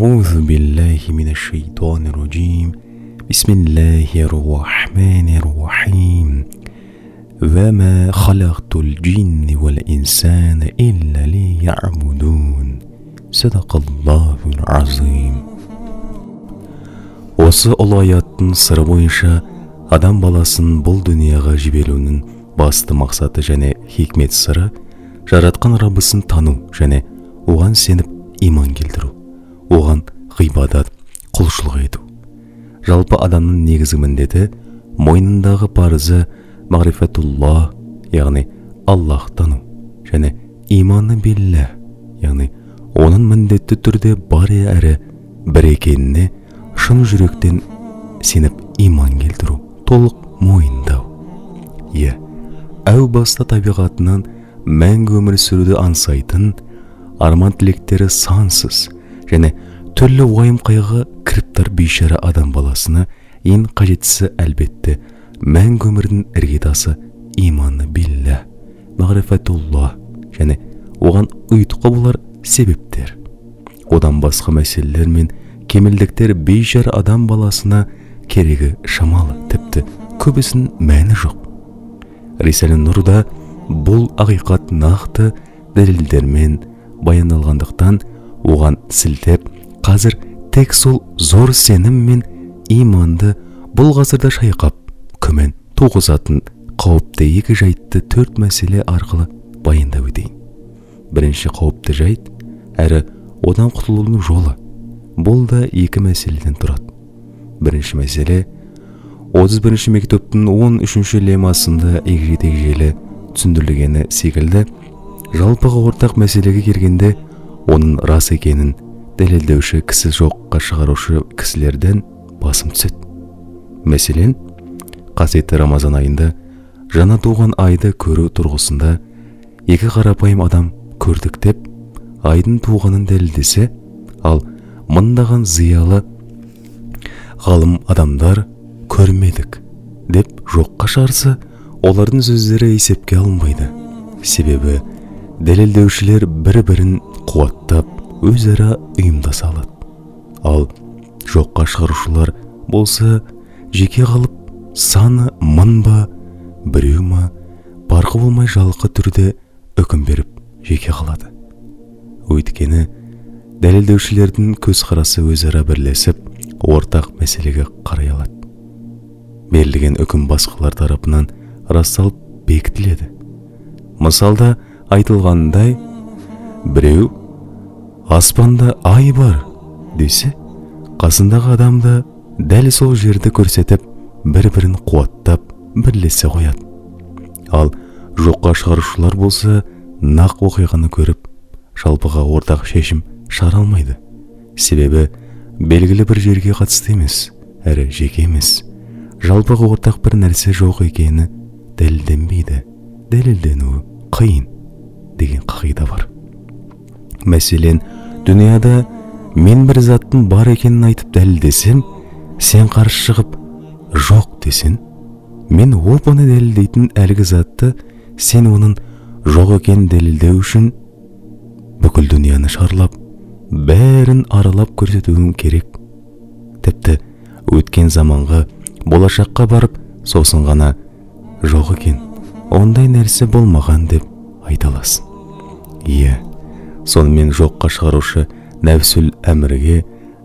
أعوذ بالله من الشيطان الرجيم بسم الله الرحمن الرحيم وما خلقت الجن والإنسان إلا ليعبدون صدق الله العظيم осы ұлы аяттың сыры бойынша адам баласын бұл дүнияға жіберуінің басты мақсаты және хикмет сыры жаратқан раббысын тану және оған сеніп иман келтіру оған ғибадат құлшылық ету. Жалпы адамның негізгі міндеті мойнындағы парызы мағрифатулла яғни аллах тану және иманы билля яғни оның міндетті түрде бар әрі бір екеніне шын жүректен сеніп иман келтіру толық мойындау. Иә әу баста табиғатынан мәңгі өмір сүруді аңсайтын арман тілектері сансыз және түрлі уайым қайғы кіріптар бейшара адам баласына ең қажеттісі әлбетте мәңгі өмірдің іргетасы иманы билля мағрифатулла және оған ұйытқы болар себептер. Одан басқа мәселелер мен кемелдіктер бейшар адам баласына керегі шамалы тіпті көбісінің мәні жоқ. Рисале нұрда бұл ақиқат нақты дәлелдермен баяндалғандықтан оған сілтеп қазір тек сол зор сенім мен иманды бұл ғасырда шайқап күмән туғызатын қауіпті екі жайтты төрт мәселе арқылы баяндап өтейін. Бірінші қауіпті жайт әрі одан құтылудың жолы. Бұл да екі мәселеден тұрады. Бірінші мәселе 31 мектептің 13 лемасында егжей тегжейлі түсіндірілгені секілді жалпыға ортақ мәселеге келгенде оның рас екенін дәлелдеуші кісі жоққа шығарушы кісілерден басым түседі. Мәселен қасиетті рамазан айында жаңа туған айды көру тұрғысында екі қарапайым адам көрдік деп айдың туғанын дәлелдесе ал мыңдаған зиялы ғалым адамдар көрмедік деп жоққа шығарса олардың сөздері есепке алынбайды. Себебі дәлелдеушілер бір бірін қуаттап өзара ұйымдаса алады. Ал жоққа шығарушылар болса жеке қалып саны мың ба біреу ма парқы болмай жалқы түрде үкім беріп жеке қалады. Өйткені дәлелдеушілердің көзқарасы өзара бірлесіп ортақ мәселеге қарай алады. Берілген үкім басқалар тарапынан расталып бекітіледі. Мысалда айтылғандай біреу аспанда ай бар десе қасындағы адам да дәл сол жерді көрсетіп бір бірін қуаттап бірлесе қояды. Ал жоққа шығарушылар болса нақ оқиғаны көріп жалпыға ортақ шешім шығара алмайды. Себебі белгілі бір жерге қатысты емес әрі жеке емес. Жалпыға ортақ бір нәрсе жоқ екені дәлелденбейді дәлелденуі қиын деген қағида бар. Мәселен дүнияда мен бір заттың бар екенін айтып дәлелдесем сен қарсы шығып жоқ десең мен оп оңай дәлелдейтін әлгі затты сен оның жоқ екенін дәлелдеу үшін бүкіл дүнияны шарлап бәрін аралап көрсетуің керек тіпті өткен заманға болашаққа барып сосын ғана жоқ екен ондай нәрсе болмаған деп айта аласың. Иә. Сонымен жоққа шығарушы нәпсіл әмірге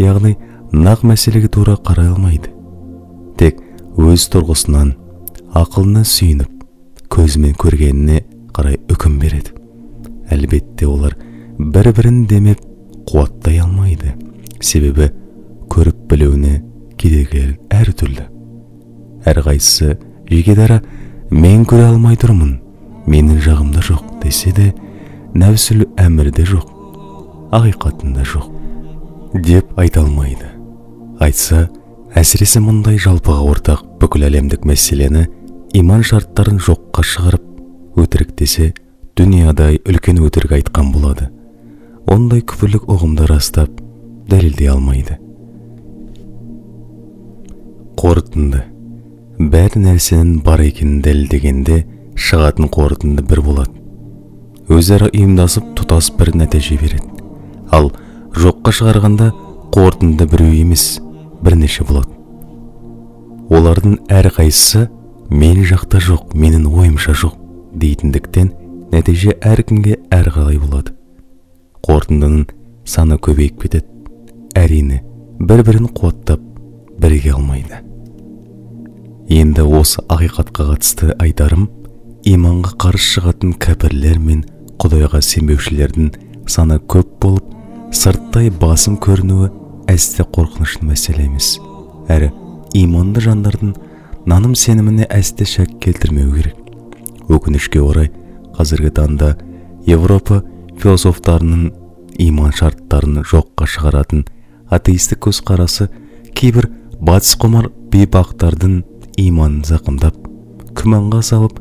яғни нақ мәселеге тура қарай алмайды. Тек өз тұрғысынан ақылына сүйініп көзімен көргеніне қарай үкім береді. Әлбетте олар бір бірін демеп қуаттай алмайды. Себебі көріп білуіне кедергілер әртүрлі. Әрқайсысы жеке дара мен көре алмай тұрмын менің жағымда жоқ десе де нәпсіл әмірде жоқ ақиқатында жоқ деп айта алмайды айтса әсіресе мұндай жалпыға ортақ бүкіл әлемдік мәселені иман шарттарын жоққа шығарып өтірік десе дүниядай үлкен өтірік айтқан болады ондай күпірлік ұғымды растап дәлелдей алмайды қорытынды бәр нәрсенің бар екенін дәлелдегенде шығатын қорытынды бір болады өзара ұйымдасып тұтас бір нәтиже береді. Ал жоққа шығарғанда қорытынды біреу емес бірнеше болады олардың әрқайсысы мен жақта жоқ менің ойымша жоқ дейтіндіктен нәтиже әркімге әрқалай болады. Қорытындының саны көбейіп кетеді. Әрине бір бірін қуаттап бірге алмайды. Енді осы ақиқатқа қатысты айтарым иманға қарсы шығатын кәпірлер мен құдайға сенбеушілердің саны көп болып сырттай басым көрінуі әсте қорқынышты мәселе емес әрі иманды жандардың наным сеніміне әсте шәк келтірмеу керек. Өкінішке орай қазіргі таңда европа философтарының иман шарттарын жоққа шығаратын атеистік көзқарасы кейбір батыс құмар бейбақтардың иманын зақымдап күмәнға салып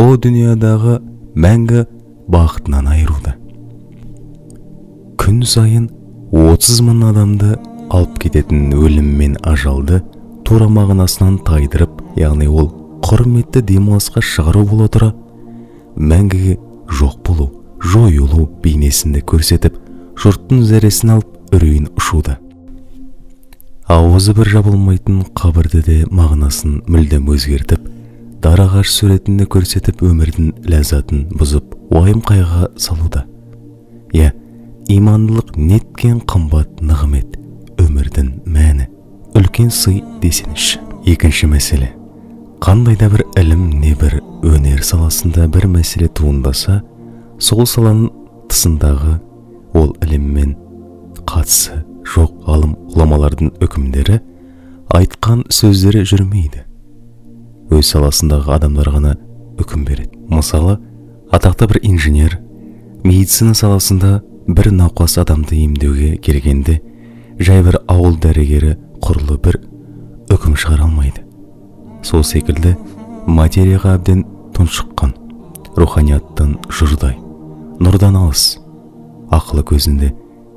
о дүниядағы мәңгі бақытынан айыруда күн сайын 30 мың адамды алып кететін өлім мен ажалды тура мағынасынан тайдырып яғни ол құрметті демалысқа шығару бола тұра мәңгіге жоқ болу жойылу бейнесінде көрсетіп жұрттың зәресін алып үрейін ұшуда. Ауызы бір жабылмайтын қабірді де мағынасын мүлдем өзгертіп дарағаш суретінде көрсетіп өмірдің ләззатын бұзып уайым қайғыға салуда. Иә имандылық неткен қымбат нығмет өмірдің мәні үлкен сый десеңізші. Екінші мәселе. Қандай да бір ілім не бір өнер саласында бір мәселе туындаса сол саланың тысындағы ол іліммен қатысы жоқ ғалым ғұламалардың үкімдері айтқан сөздері жүрмейді. Өз саласындағы адамдар ғана үкім береді. Мысалы атақты бір инженер медицина саласында бір науқас адамды емдеуге келгенде жай бір ауыл дәрігері құрлы бір үкім шығара алмайды. Сол секілді материяға әбден тұншыққан руханияттан жұрдай нұрдан алыс ақылы көзінде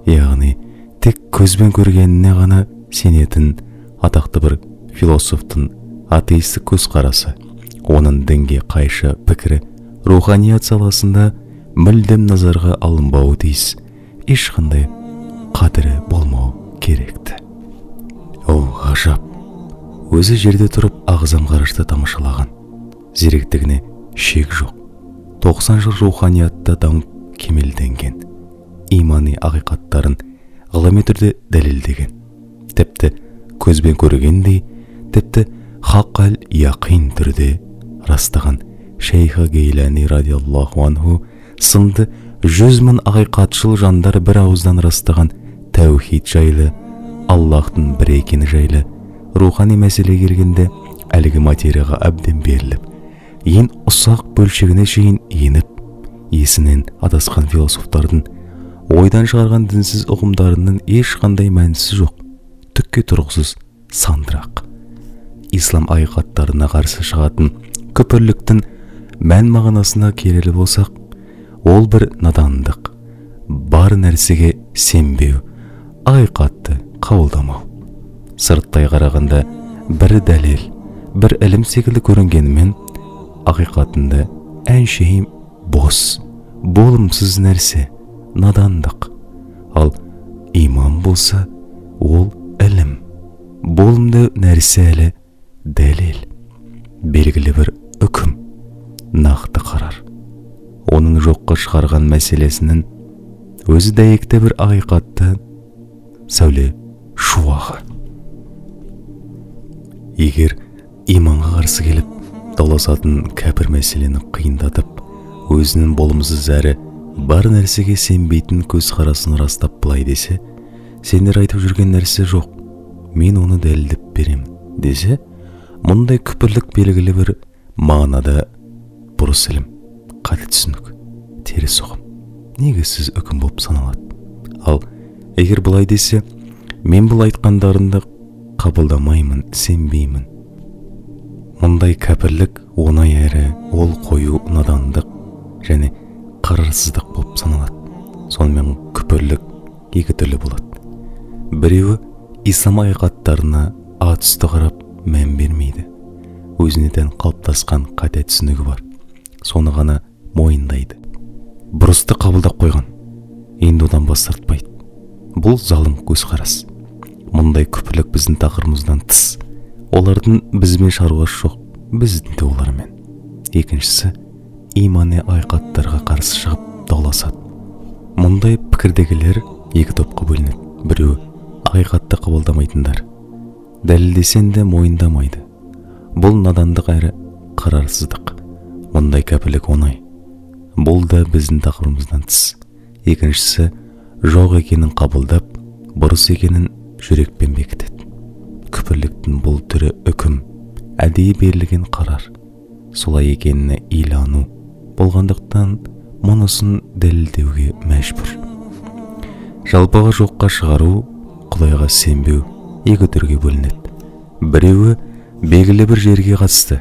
яғни тек көзбен көргеніне ғана сенетін атақты бір философтың атеистік көзқарасы оның дінге қайшы пікірі руханият саласында мүлдем назарға алынбауы тиіс. Ешқандай қадірі болмау керекті. О ғажап! Өзі жерде тұрып ағзам ғарышты тамашалаған. Зеректігіне шек жоқ. 90 жыл руханиятта дамып кемелденген. Имани ақиқаттарын ғылыми түрде дәлелдеген. Тіпті көзбен көргендей тіпті хақ әл яқин түрде растаған. Шейхі гейләни радиаллаху анху сынды жүз мың ақиқатшыл жандар бір ауыздан растаған тәухид жайлы аллахтың бір екені жайлы рухани мәселе келгенде әлгі материяға әбден беріліп ең ұсақ бөлшегіне шейін еніп есінен адасқан философтардың ойдан шығарған дінсіз ұғымдарының ешқандай мәнісі жоқ. Түкке тұрғысыз сандырақ. Ислам ақиқаттарына қарсы шығатын күпірліктің мән мағынасына келелі болсақ ол бір надандық бар нәрсеге сенбеу айқатты қабылдамау. Сырттай қарағанда бір дәлел бір ілім секілді көрінгенімен ақиқатында әншейін бос болымсыз нәрсе надандық. Ал иман болса ол ілім болымды нәрсе әлі дәлел. Белгілі бір үкім нақты қарар. Оның жоққа шығарған мәселесінің өзі дәйекті бір ақиқатты сәуле шуағы. Егер иманға қарсы келіп дауласатын кәпір мәселені қиындатып өзінің болымсыз әрі бар нәрсеге сенбейтін көзқарасын растап былай десе сендер айтып жүрген нәрсе жоқ. Мен оны дәлелдеп беремін десе мұндай күпірлік белгілі бір мағынада бұрыс ілім қате түсінік теріс ұғым. Негізсіз үкім болып саналады? Ал егер бұлай десе мен бұл айтқандарыңды қабылдамаймын сенбеймін. Мұндай кәпірлік оңай әрі ол қою надандық және қарарсыздық болып саналады. Сонымен күпірлік екі түрлі болады. Біреуі ислам ақиқаттарына атүсті қарап мән бермейді. Өзіне тән қалыптасқан қате түсінігі бар. Соны ғана мойындайды. Бұрысты қабылдап қойған. Енді одан бас тартпайды. Бұл залым көзқарас. Мұндай күпірлік біздің тақырыбымыздан тыс. Олардың бізбен шаруасы жоқ біздің де олармен. Екіншісі имани айқаттарға қарсы шығып дауласады. Мұндай пікірдегілер екі топқа бөлінеді. Біреуі ақиқатты қабылдамайтындар дәлелдесең де мойындамайды. Бұл надандық әрі қарарсыздық. Мұндай кәпірлік оңай. Бұл да біздің тақырыбымыздан тыс. Екіншісі жоқ екенін қабылдап бұрыс екенін жүрекпен бекітеді. Күпірліктің бұл түрі үкім әдейі берілген қарар. Солай екеніне илану болғандықтан мұнысын дәлелдеуге мәжбүр. Жалпыға жоққа шығару құдайға сенбеу екі түрге бөлінеді. Біреуі белгілі бір жерге қатысты.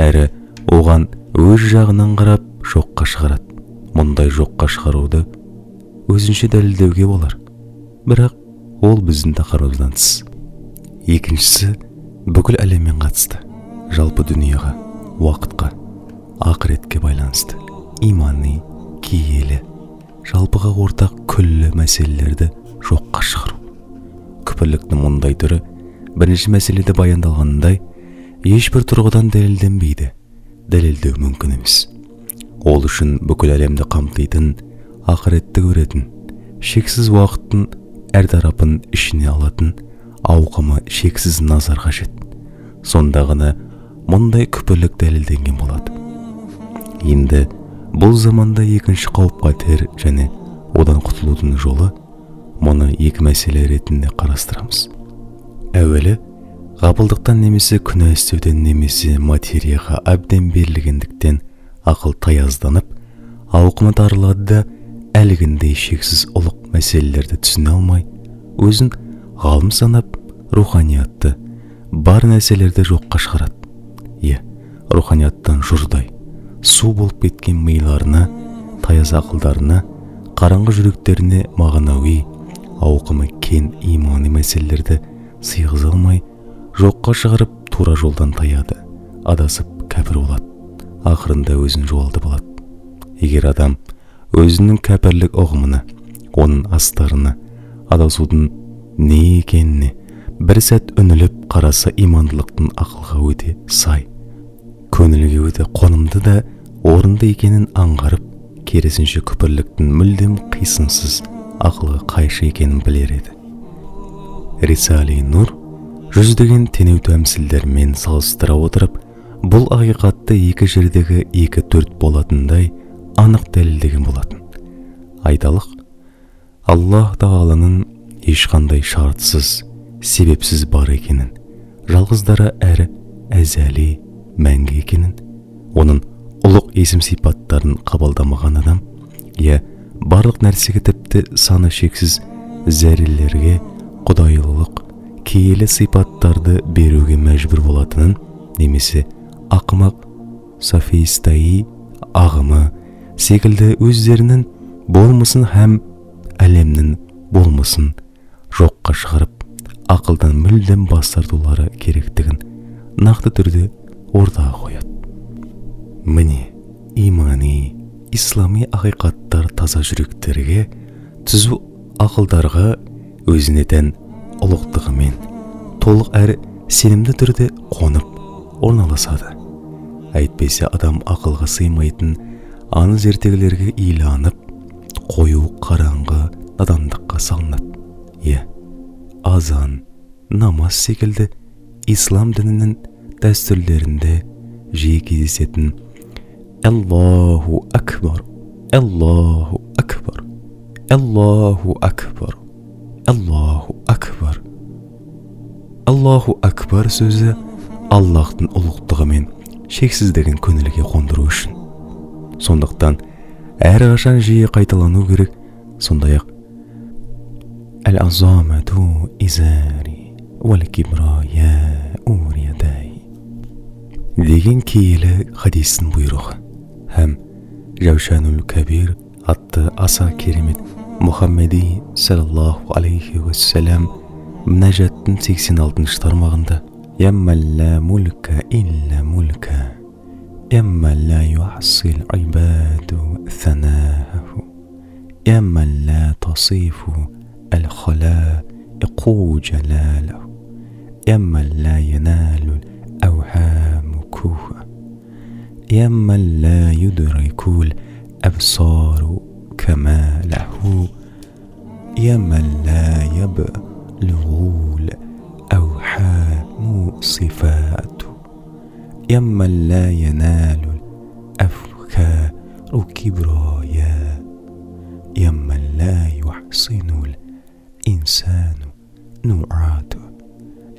Әрі оған өз жағынан қарап жоққа шығарады. Мұндай жоққа шығаруды өзінше дәлелдеуге болар. Бірақ ол біздің тақырыбымыздан тыс. Екіншісі бүкіл әлеммен қатысты. Жалпы дүнияға уақытқа ақыретке байланысты. Имани киелі жалпыға ортақ күллі мәселелерді күпірліктің мұндай түрі бірінші мәселеде баяндалғанындай ешбір тұрғыдан дәлелденбейді дәлелдеу мүмкін емес ол үшін бүкіл әлемді қамтитын ақыретті көретін шексіз уақыттың әр тарапын ішіне алатын ауқымы шексіз назар қажет сонда ғана мұндай күпірлік дәлелденген болады енді бұл заманда екінші қауіп қатер және одан құтылудың жолы мұны екі мәселе ретінде қарастырамыз. Әуелі ғапылдықтан немесе күнә істеуден немесе материяға әбден берілгендіктен ақыл таязданып ауқымы тарылады да әлгіндей шексіз ұлық мәселелерді түсіне алмай өзін ғалым санап руханиятты бар нәрселерді жоққа шығарады. Иә руханияттан жұрдай су болып кеткен миларына таяз ақылдарына қараңғы жүректеріне мағынауи ауқымы кен имани мәселелерді сыйғыза алмай жоққа шығарып тура жолдан таяды. Адасып кәпір болады ақырында өзін жоғалтып алады егер адам өзінің кәпірлік ұғымына оның астарына адасудың не екеніне бір сәт үніліп қараса имандылықтың ақылға өте сай көңілге өте қонымды да орынды екенін аңғарып керісінше күпірліктің мүлдем қисынсыз ақылға қайшы екенін білер еді. Рисали нұр жүздеген тенеу тәмсілдермен салыстыра отырып бұл ақиқатты екі жердегі екі төрт болатындай анық дәлелдеген болатын. Айталық аллах тағаланың ешқандай шартсыз себепсіз бар екенін жалғыздары әрі әзәли мәңгі екенін оның ұлық есім сипаттарын қабылдамаған адам иә барлық нәрсеге тіпті саны шексіз зәрелерге құдайлылық киелі сипаттарды беруге мәжбүр болатынын немесе ақымақ софистаи ағымы секілді өздерінің болмысын һәм әлемнің болмысын жоққа шығарып ақылдан мүлдем бас тартулары керектігін нақты түрде ортаға қояды. Міне имани ислами ақиқаттар таза жүректерге түзу ақылдарға өзіне тән ұлықтығымен толық әрі сенімді түрде қонып орналасады. Әйтпесе адам ақылға сыймайтын аңыз ертегілерге иланып қою қараңғы надандыққа салынады. Иә азан намаз секілді ислам дінінің дәстүрлерінде жиі кездесетін аллаху акбар аллаху акбар аллаху акбар аллаху акбар аллаху акбар сөзі аллахтың ұлықтығы мен шексіздігін көңілге қондыру үшін сондықтан әрқашан жиі қайталану керек сондай ақ العظامة إزاري والكبرياء رداي деген киелі хадистің бұйрығы هم جوشان الكبير حتى عصا كلمة Muhammedi sallallahu aleyhi ve sellem Necat'ın 86. tarmağında Yemmel la mulke illa mulke Yemmel la yuhsil ibadu thanâhu Yemmel la tasifu el khala iqu celalahu Yemmel la yenalul evhamu kuha من لا يدرك الأبصار كماله يا من لا يبلغ الأوحام صفاته يا من لا ينال الأفكار كبرايا. يا من لا يحسن الإنسان نعاته.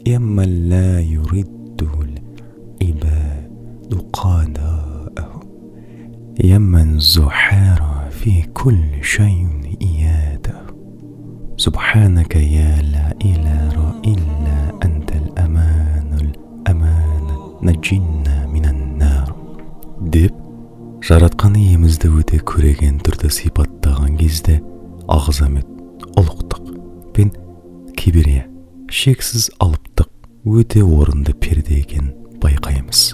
يا من لا يرد العباد قضاءه يا من زحار في كل شيء إياده سبحانك يا لا إله إلا أنت الأمان الأمان نجنا من النار деп жаратқан иемізді өте көреген түрде сипаттаған кезде ағзамет ұлықтық пен киберия шексіз алыптық өте орынды перде екенін байқаймыз